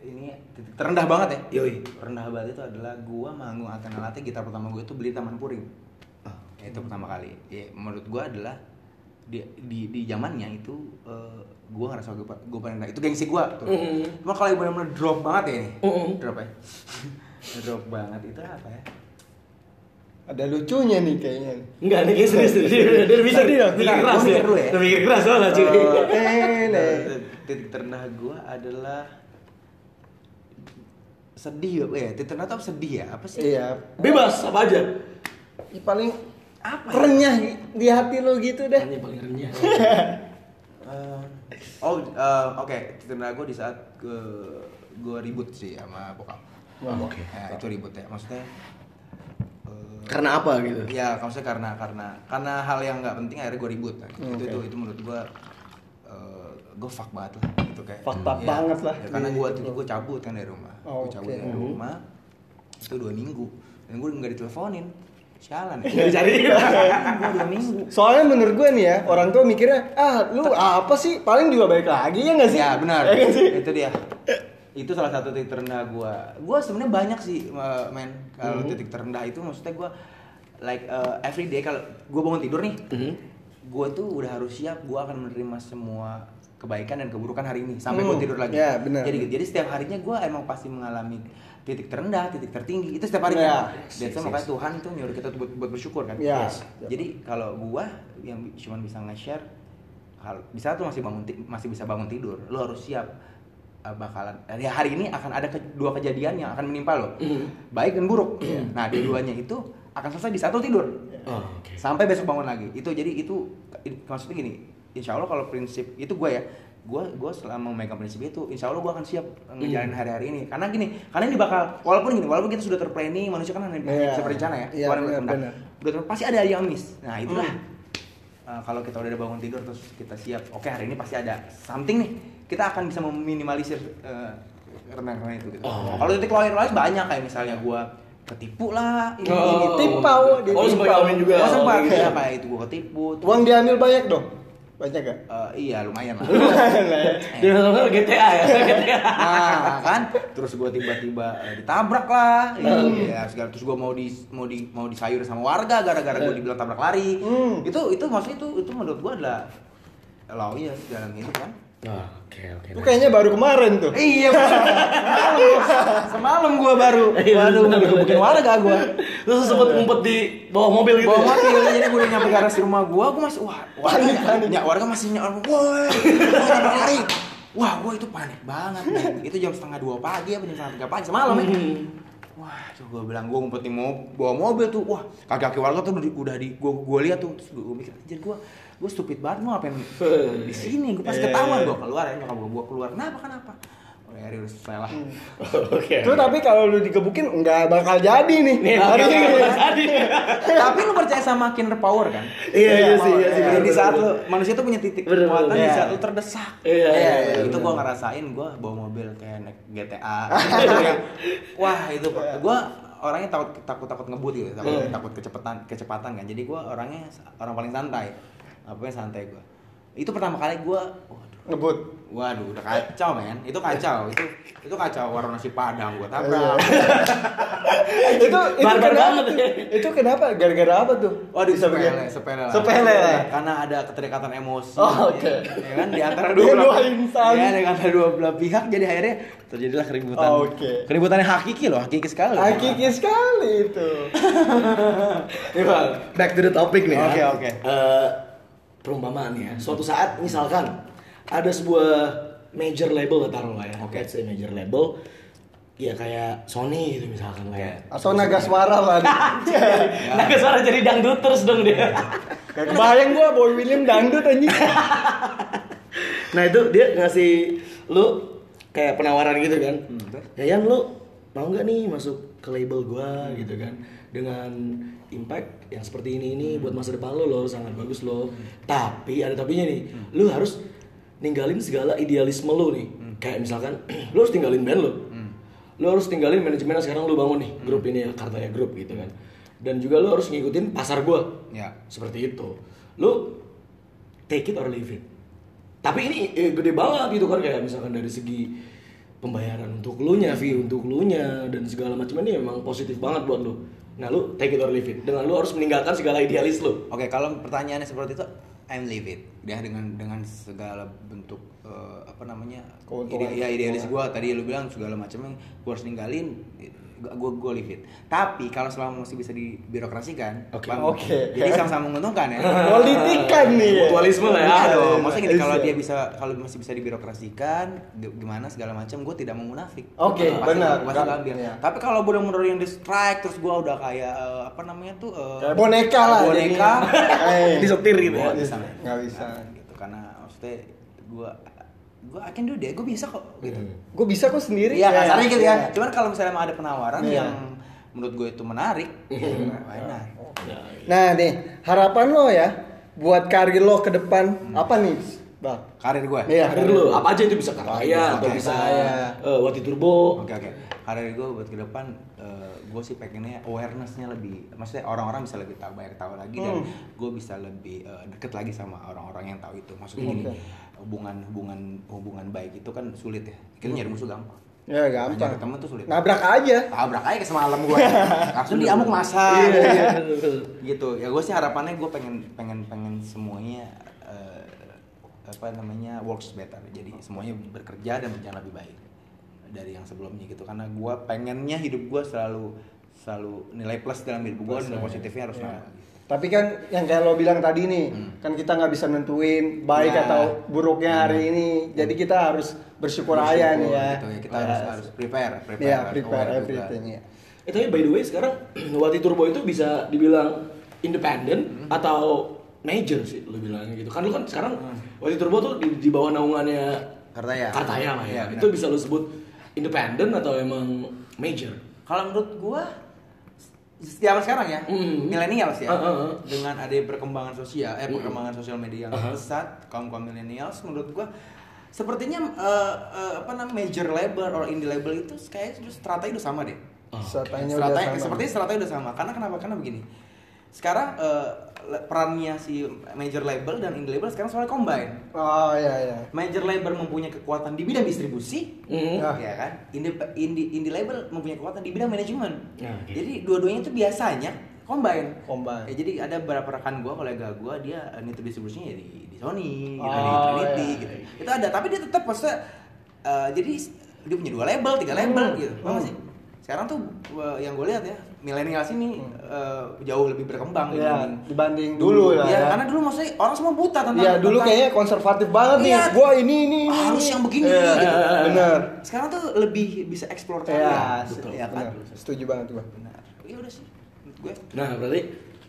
ini titik terendah banget ya Yoi. rendah banget itu adalah gua manggung Athena Latte gitar pertama gue itu beli Taman Puring Ah. itu pertama kali ya, menurut gua adalah di di, di zamannya itu eh, gua ngerasa gue gue paling rendah itu gengsi gua tuh Mm-mm. cuma kalau yang benar-benar drop banget ya ini Mm-mm. drop ya drop banget itu apa ya Ada lucunya nih kayaknya. Enggak, ini kayak serius dia, dia, dia bisa mikir keras gua ya. mikir dulu ya. Dia mikir keras soalnya cuy. Eh, nih. titik terendah gua adalah sedih ya tuh apa sedih ya apa sih Iya. Bebas apa aja. Ih, Paling apa ya? renyah di hati lo gitu dah. Ini paling renyah. Eh, oh eh, oke titik terendah gue di saat gue gue ribut sih sama bokap Wah, Oke. ya, itu ribut ya maksudnya eh, Karena apa gitu? ya maksudnya karena karena karena hal yang nggak penting akhirnya gue ribut itu itu Oke. itu menurut gue gue gue fuck banget lah gitu kayak Fucked up Iya. banget lah. Ya, karena Iya, gue gitu. gue cabut kan dari rumah Oh, gue cabut oke. dari rumah itu dua minggu dan gue nggak diteleponin sialan ya dicariin. gue dua minggu Soalnya menurut gue nih ya, orang tua mikirnya, ah lu apa sih? Paling juga balik lagi ya nggak sih? ya benar Ya itu dia itu salah satu titik terendah gue gue sebenarnya banyak sih uh, men kalau Hmm. titik terendah itu maksudnya gue like uh, every day kalau gue bangun tidur nih Hmm. gue tuh udah harus siap gue akan menerima semua kebaikan dan keburukan hari ini sampai Hmm. gue tidur lagi Ya, benar. jadi jadi setiap harinya gue emang pasti mengalami titik terendah titik tertinggi itu setiap Ya. harinya Yes, dan makanya Tuhan tuh nyuruh kita tuh buat, buat bersyukur kan Ya. Yes. jadi kalau gue yang cuma bisa nge-share hal di saat lu masih bangun masih bisa bangun tidur lu harus siap uh, bakalan ya hari ini akan ada ke- dua kejadian yang akan menimpa lo baik dan buruk nah dua-duanya itu akan selesai di saat lu tidur Oh, oke. sampai besok bangun lagi itu jadi itu maksudnya gini insya Allah kalau prinsip itu gue ya gue gue selama memegang prinsip itu insya Allah gue akan siap ngejalanin hari-hari ini karena gini karena ini bakal walaupun gini walaupun kita sudah terplanning manusia kan hanya Iya. bisa berencana ya Iya, Tuhan benar, berkehendak. benar. udah ter- pasti ada yang miss nah itulah Uh, kalau kita udah bangun tidur terus kita siap oke hari ini pasti ada something nih kita akan bisa meminimalisir uh, renang-renang itu gitu. Oh. kalau titik loir-loir banyak kayak misalnya gua ketipu lah ini, Oh. ini, Tipau, dia Oh, sempat tipau. ngalamin juga. Oh, sempat Oh, gitu. ya kayak itu gua ketipu. terus, Uang diambil banyak dong. Banyak gak? eh, iya lumayan lah. Dia nonton GTA ya, GTA. nah kan, terus gua tiba-tiba eh, ditabrak lah, ya segala terus gua mau di mau di mau disayur sama warga gara-gara gua dibilang tabrak lari. Hmm. Itu itu maksudnya itu itu menurut gua adalah lawyers dalam hidup kan. Oh, oke oke. Itu kayaknya baru kemarin tuh. Iya, semalam, semalam gua baru, Iya, waduh, bener. warga gua. Terus sempat ngumpet di bawah mobil gitu. bawa ya? mobil jadi gue udah nyampe garasi rumah gua gua masih wah warga ya, warga masih woi woi, tabrak lari wah gua itu panik banget itu jam setengah dua pagi apa jam setengah tiga pagi semalam ya wah tuh gue bilang gue ngumpet di mo bawa mobil tuh wah kaki-kaki warga tuh udah di, udah di gue gue lihat tuh terus gue mikir anjir gue gue stupid banget mau apa di sini gue pas ketahuan gue keluar ya nyokap gue gue keluar kenapa kenapa oh ya udah selesai lah Oke. Tuh tapi kalau lu digebukin nggak bakal jadi nih. Nih, tadi. tapi lu percaya sama kinder power kan Iya, iya sih, iya. Jadi bener, di saat lu manusia tuh punya titik Bener, kekuatan bener. di Iya. saat lu terdesak. Iya, iya, iya, itu gua ngerasain gua bawa mobil kayak naik GTA. Ya. Wah, itu gua orangnya takut takut takut ngebut gitu, takut Iya. takut kecepatan kecepatan kan. Jadi gua orangnya orang paling santai. Apa yang santai gua. Itu pertama kali gua waduh, Ngebut. waduh udah kacau men. Itu kacau. Itu itu kacau warung nasi padang gua tabrak. itu itu Barbar kenapa? banget ya. Itu kenapa? Gara-gara apa tuh? Waduh, Bisa sepele, sepele lah. Sepele lah. Karena ada keterikatan emosi. Oh, oke. Ya, ya kan di antara dua dua belah insan. Ya, di antara dua belah pihak jadi akhirnya terjadilah keributan. Oh, oke. Keributan yang hakiki loh, hakiki sekali. Hakiki sekali itu. Back to the topic nih ya. Oke, oke. Eh, perumpamaan ya. Suatu saat misalkan ada sebuah major label taruh lah ya. Oke, say major label. Ya kayak Sony gitu misalkan lah ya. Atau naga suara lah. Nah, suara jadi dangdut terus dong dia. Kayak kebayang gua Boy William dangdut anjing. nah itu dia ngasih lu kayak penawaran gitu kan. terus? Ya Yan lu mau nggak nih masuk ke label gua gitu kan dengan impact yang seperti ini ini buat masa depan lo lo sangat bagus lo. Tapi ada tapinya nih, lu harus ninggalin segala idealisme lu nih. Kayak misalkan lu harus tinggalin band lo. Lu harus tinggalin manajemen yang sekarang lu bangun nih, grup ini ya Kartaya Group gitu kan. Dan juga lu harus ngikutin pasar gua. Ya. Seperti itu. Lu take it or leave it. Tapi ini eh, gede banget gitu kan kayak misalkan dari segi pembayaran untuk lu nya, fee untuk lu nya dan segala macam ini memang positif banget buat lu. Nah, lu take it or leave it. Dengan lu harus meninggalkan segala idealis lu. Oke, kalau pertanyaannya seperti itu, I'm leave it. Dia dengan dengan segala bentuk eh, apa namanya? Ide, ya idealis gua tadi lu bilang segala macamnya gua harus ninggalin gua gua leave it. Tapi kalau selama masih bisa dibirokrasikan, Oke. Bang, Oke. Jadi sama-sama menguntungkan ya. Politikan nih. Mutualisme lah ya. Iya Iya, dong. iya, Maksudnya gini, kalau iya. dia bisa kalau masih bisa dibirokrasikan gimana segala macam, gue tidak mau munafik. Oke, Pasti- benar. Pasti gua ambil. Iya. Tapi kalau benar-benar yang di strike terus gue udah kayak eh, apa namanya tuh Kayak boneka lah Boneka. Disetir gitu ya. Gua bisa. Nggak bisa. Nah, gitu karena maksudnya gue gue akan dulu deh, gue bisa kok gitu. Gue bisa kok sendiri. Iya, Ya, kasarnya gitu ya. ya. Cuman kalau misalnya emang ada penawaran Iya. yang menurut gue itu menarik, why not? Nah nih harapan lo ya buat karir lo ke depan apa nih Bang. Karir gue. Iya. Karir lu apa aja itu bisa karya atau Oke. bisa Karya. eh, Wati Turbo. Oke oke. Karir gue buat ke depan, gue sih pengennya awarenessnya lebih, maksudnya orang-orang bisa lebih tahu banyak tahu lagi dan Hmm. gue bisa lebih eh, deket lagi sama orang-orang yang tahu itu. Maksudnya gini, Oke. Hubungan hubungan hubungan baik itu kan sulit ya. Kita nyari musuh gampang. Ya gampang. Nyari temen tuh sulit. Nabrak aja. Tabrak aja ke semalam gue. Langsung diamuk masa. Iya, betul. gitu ya gue sih harapannya gue pengen pengen pengen semuanya eh, apa namanya works better jadi semuanya bekerja dan berjalan lebih baik dari yang sebelumnya gitu karena gue pengennya hidup gue selalu selalu nilai plus dalam hidup gue nilai positifnya harus Iya. nambah. Tapi kan yang kayak lo bilang tadi nih, kan kita nggak bisa nentuin baik Hmm. Ya. atau buruknya hari ini. Jadi kita harus bersyukur, aja nih ya. gitu ya kita harus harus prepare prepare harus prepare everything ya. Eh tapi by the way sekarang Wati Turbo itu bisa dibilang independen atau major sih lu bilangnya gitu. Kan lu kan sekarang Wati Turbo tuh di, di bawah naungannya Kartaya. Kartaya lah ya. Benar. itu bisa lu sebut independen atau emang major? Kalau menurut gua zaman sekarang ya, Mm. millennials ya, Uh, uh, uh. dengan ada perkembangan sosial, eh perkembangan sosial media yang Uh-huh. pesat, kaum kaum millennials, menurut gua sepertinya eh, eh, apa namanya major label or indie label itu kayak strategi udah sama deh. Stratanya udah Strategi, sama. sepertinya strategi udah sama. Karena kenapa? Karena begini. Sekarang eh, le- perannya si major label dan indie label sekarang soalnya combine. Oh iya iya. Major label mempunyai kekuatan di bidang distribusi, Hmm. Ah. ya kan? Indie, indie, indie label mempunyai kekuatan di bidang manajemen. Ya, oke. Jadi dua-duanya itu biasanya combine. Combine. Ya, jadi ada beberapa rekan gua, kolega gua, dia eh, nitip distribusinya ya di, di Sony, gitu, Oh, di Trinity, iya. gitu. Itu ada, tapi dia tetap maksudnya eh, jadi dia punya dua label, tiga label, Hmm. gitu. Hmm. sih? Sekarang tuh eh, yang gue lihat ya, milenial sini eh, jauh lebih berkembang Iya, dibanding dibanding dulu lah ya, ya. karena dulu maksudnya orang semua buta tentang Iya dulu tentang- kayaknya konservatif banget nih. Iya. Gua ini ini ini. harus ini. yang begini Iya, gitu. Bener. Sekarang tuh lebih bisa explore Iya, karya. betul. ya kan? bener. Setuju banget gua. Benar. Ya udah sih. Gue Nah, berarti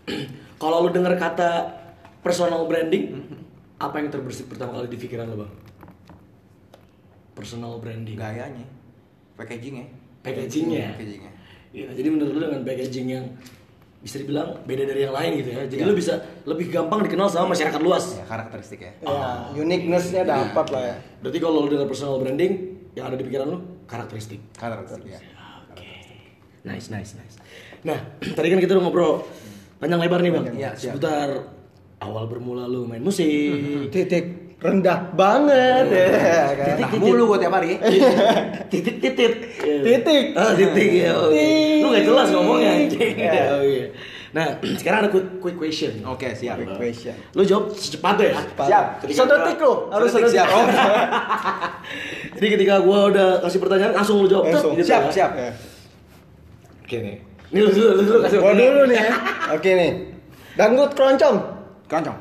kalau lu dengar kata personal branding, apa yang terbersit pertama kali di pikiran lu, Bang? Personal branding. gayanya, packagingnya, Packagingnya. packagingnya. Iya, jadi menurut lu dengan packaging yang bisa dibilang beda dari yang lain gitu ya. Jadi Iya. lu bisa lebih gampang dikenal sama masyarakat luas. Ya karakteristik ya. Ya, uniqueness-nya dapat lah ya. Berarti kalau lu dengar personal branding, yang ada di pikiran lu karakteristik. Karakteristik ya. Nice, nice, nice. Nah, tadi kan kita udah ngobrol panjang lebar nih bang, Iya, siap. seputar awal bermula lu main musik, Titik rendah banget ya kan. Nah, mulu gue tiap hari. titik titik, Titik. ah titik ya. Titik. lu gak jelas ngomongnya. Oh, iya. Nah, sekarang ada quick, question. Oke, siap. Quick question. Lu jawab secepatnya ya. Siap. Sedetik lo, harus Sedetik, sedetik. siap. Oh, Jadi ketika gua udah kasih pertanyaan langsung lu jawab. Langsung. Gitu Siap, ya. siap. Ya. Oke nih. Ini lu dulu, lu dulu kasih dulu nih ya. Oke nih. Dangdut keroncong. Keroncong.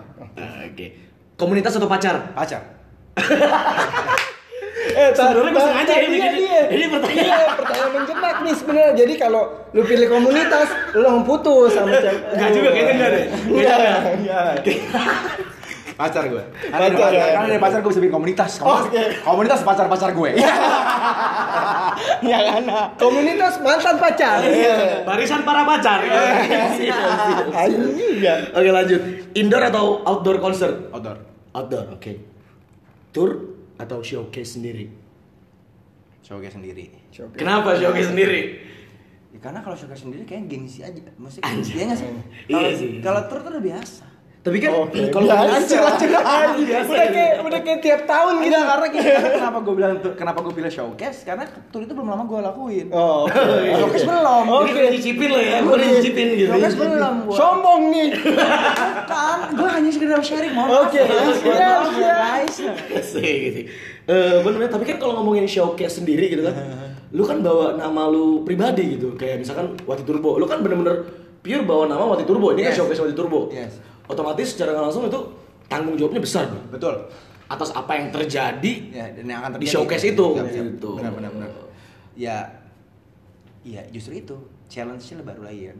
Oke. Komunitas atau pacar? Pacar. Eh, Sebenarnya ta- sengaja ya tadinya bikin- dia. ini pertanyaan. Iya, pertanyaan menjebak nih sebenarnya. Jadi kalau lu pilih komunitas, lu langsung putus sama cewek. Enggak juga, kayaknya enggak deh. Enggak, enggak. Pacar gue. Pacar, ya. Karena dari pacar gue bisa bikin komunitas. Komunitas, Oke. komunitas pacar-pacar gue. Ya kan. Komunitas mantan pacar. Iya. Barisan para pacar. Siap. Anjing juga. Oke lanjut. Indoor atau outdoor concert? Outdoor. Outdoor, oke. Tour atau showcase sendiri? Showcase sendiri. Kenapa showcase sendiri? Ya, karena kalau showcase sendiri kayak gengsi aja. Maksudnya iya nggak sih? Iya Kalau kalau tour tuh udah biasa. Tapi kan Oke, kalau biasa. hancur, hancur. Udah kayak udah kayak tiap tahun gitu. Enggak, karena karena kenapa gue bilang kenapa gue pilih showcase? Karena tour itu belum lama gue lakuin. Oh, oke. Showcase belum. Jadi udah nyicipin lah ya, gue udah nyicipin gitu. Showcase belum gua. Sombong nih. Kan, gue hanya sekedar sharing mohon Oke, maaf. siap, Mohon maaf, siap. guys. Asik gitu. Eh bener tapi kan kalau ngomongin showcase sendiri gitu kan, lu kan bawa nama lu pribadi gitu, kayak misalkan Wati Turbo, lu kan bener-bener pure bawa nama Wati Turbo, ini kan showcase Wati Turbo. Yes. Otomatis secara langsung itu tanggung jawabnya besar bang. Betul. Atas apa yang terjadi Ya, dan yang akan di terjadi. showcase itu. Gitu. Benar, benar, benar. Ya, ya justru itu challenge-nya baru lagi ya.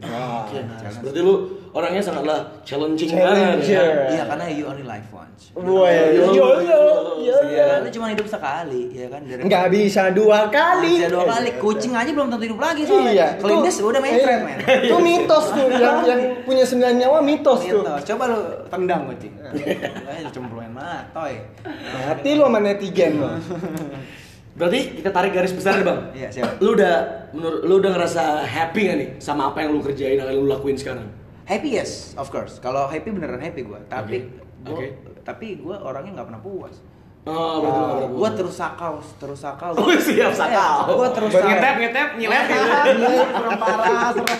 Oke, nice. Berarti lu orangnya sangatlah challenging banget ya. Iya karena you only live once. Wah, Yo, yo yo yo. Iya lu cuma hidup sekali, ya kan. Dari Nggak bisa dua kali. Bisa dua kali. Kucing aja belum tentu hidup lagi soalnya. Iya. Kelindes udah main iya. friend, men. Itu mitos tuh yang yang punya sembilan nyawa mitos tuh. Coba lu tendang kucing. Eh, cemplungin matoy. Mati lu sama netizen lo. Berarti kita tarik garis besar nih, Bang. Iya, siap. Lu udah menurut lu udah ngerasa happy gak nih sama apa yang lu kerjain yang lu lakuin sekarang? Happy yes, of course. Kalau happy beneran happy gue. Tapi Oke. gua, Oke. tapi gue orangnya nggak pernah puas. Oh, gak pernah gue puas. terus sakau, terus sakau. Oh, siap, sakau. Gue terus Ngetep, ngetep, nyilet gitu. Serem parah, serem.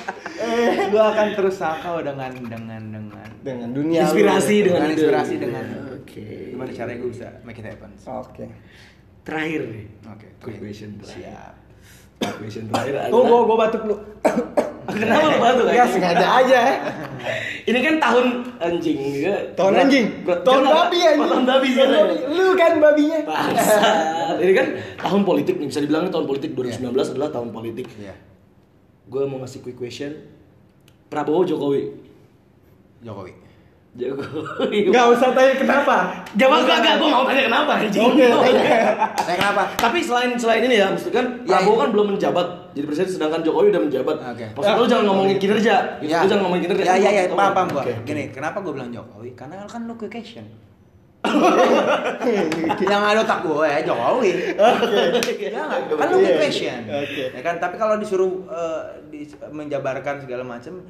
gue akan terus sakau dengan dengan dengan Dengan dunia. lu. Inspirasi dengan dengan inspirasi dengan Oke. gimana caranya gue bisa make it happen. Oke. Terakhir nih. Oke, Quick question terakhir. Siap. Quick question terakhir Tuh adalah gua batuk lu. Kenapa lu batuk Ya sengaja aja. Ini kan tahun anjing ya. Tahun anjing. Tahun babi anjing. Tahun babi sekarang. Lu kan babinya. Ini kan tahun politik nih, bisa dibilang tahun politik 2019 adalah tahun politik. Iya. Gue mau ngasih quick question. Prabowo Jokowi. Jokowi. Jokowi. Enggak usah tanya kenapa. Jawab gak, gak, gue mau tanya kenapa anjing. Oke, Saya kenapa? Tapi selain selain ini ya, maksudnya kan Ya, Prabowo ya. kan belum menjabat jadi presiden sedangkan Jokowi udah menjabat. Oke. Maksud lu jangan ngomongin kinerja. Gitu. Lu jangan ngomongin kinerja. Ya ya ya, paham paham gua. Gini, kenapa gua bilang Jokowi? Karena kan lu quick action. yang ada otak gue ya Jokowi. Ya nggak? Kan Iya. action. Oke. Ya kan, tapi kalau disuruh eh, di- menjabarkan segala macam,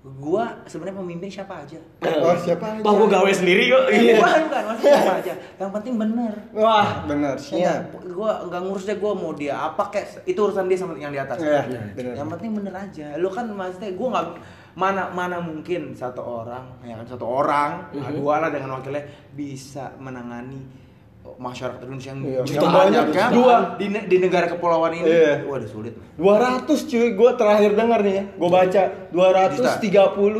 gua sebenarnya pemimpin siapa aja. Oh, siapa aja? Wah, gue gawe sendiri kok. Iya. Bukan, bukan, maksudnya siapa aja. Yang penting bener. Wah, benar. Ya, Siap. gua nggak ngurus deh gua mau dia apa kayak itu urusan dia sama yang di atas. Iya, benar. Yang penting bener aja. Lu kan maksudnya gua nggak mana mana mungkin satu orang ya kan satu orang Mhm. nah, dua lah dengan wakilnya bisa menangani masyarakat Indonesia yang Iya. jutaan Banyak, kan? dua. di, ne- di negara kepulauan ini Iya. waduh sulit 200 cuy, gue terakhir dengar nih ya. Gue baca 230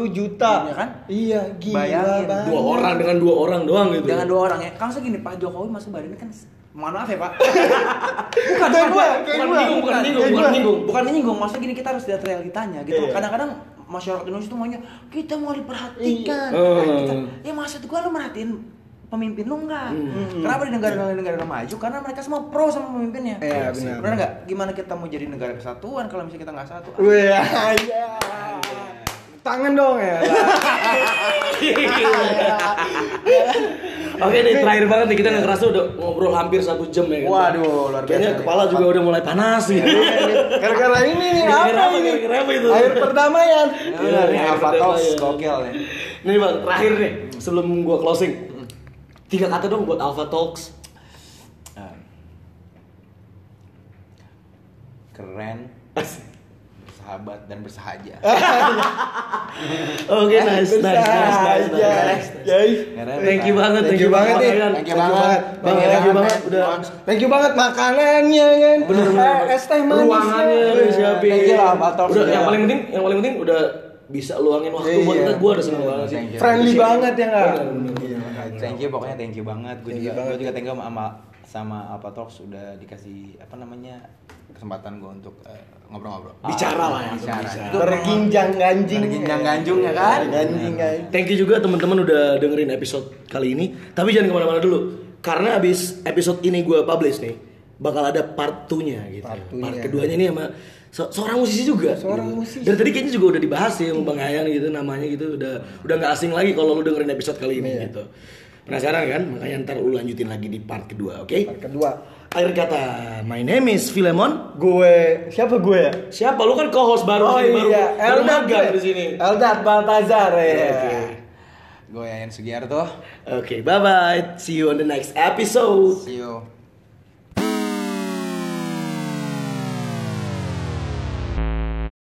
juta. Iya kan? Iya, gila Bayangin. banget. Dua orang dengan dua orang doang gitu. dengan dua orang ya kan segini Pak Jokowi masuk badannya kan mohon maaf ya Pak Bukan bukan gua, bukan kayak bukan gua. menyinggung, bukan Kayak menyinggung, bukan menyinggung. bukan menyinggung maksudnya gini kita harus lihat realitanya gitu Iya. kadang-kadang masyarakat Indonesia tuh maunya kita mau diperhatikan Iya. Kita- ya maksud gua lu merhatiin pemimpin lu enggak kenapa di negara-negara maju karena mereka semua pro sama pemimpinnya Iya, benar. benar nggak gimana kita mau jadi negara kesatuan kalau misalnya kita nggak satu Wih, iya. Tangan dong ya. Oke nih terakhir banget nih kita nggak kerasa udah ngobrol hampir satu jam ya kan. Waduh, luar biasa Kayaknya kepala juga udah mulai panas nih. Gara-gara ini nih apa apa, ini? gara-gara apa itu? Air perdamaian. Ya benar nih Iya, iya. gokil nih Nih bang, terakhir nih sebelum gua closing. Tiga kata dong buat Alpha Talks. Ah. keren bersahabat dan bersahaja Oke, nice, nice, nice, nice, nice, nice. Yai. Keren, Thank you banget, Thank you banget nih. Thank you banget. Bang, Thank you thank you banget. udah. Thank you banget makanannya kan. Bener bener. Eh, Es teh manis. Ruangannya udah disiapin. Thank you lah, Alpha Talks Udah, yang paling penting, yang paling penting udah bisa luangin waktu Iya. buat kita. Gua udah seneng banget sih. Friendly banget ya enggak? Thank you pokoknya thank you banget gue Thank you juga banget. gue juga thank you sama sama Alpha Talks sudah dikasih apa namanya kesempatan gue untuk eh, ngobrol-ngobrol Bicara lah ya, bicara bicara. Berginjang ganjing. Berginjang ganjung ya kan? Ganjing guys. Thank you juga teman-teman udah dengerin episode kali ini. Tapi jangan ke mana-mana dulu, karena abis episode ini gue publish nih, bakal ada part 2-nya gitu. Part Part, keduanya nih sama se- seorang musisi juga. Seorang gitu. musisi. Dari tadi kayaknya juga udah dibahas sih sama Bang Hayan gitu namanya gitu. Udah udah nggak asing lagi kalau lu dengerin episode kali ini Iya. gitu. Penasaran kan? Makanya ntar lu lanjutin lagi di part kedua, oke? Part kedua. Akhir kata, my name is Filemon. Gue siapa gue ya? Siapa? Lu kan co-host baru Oh sini, baru, iya, baru Eldad magang di sini. Eldad Baltazar ya. Oke. gue Yayan Sugiarto Oke, bye bye. See you on the next episode. see you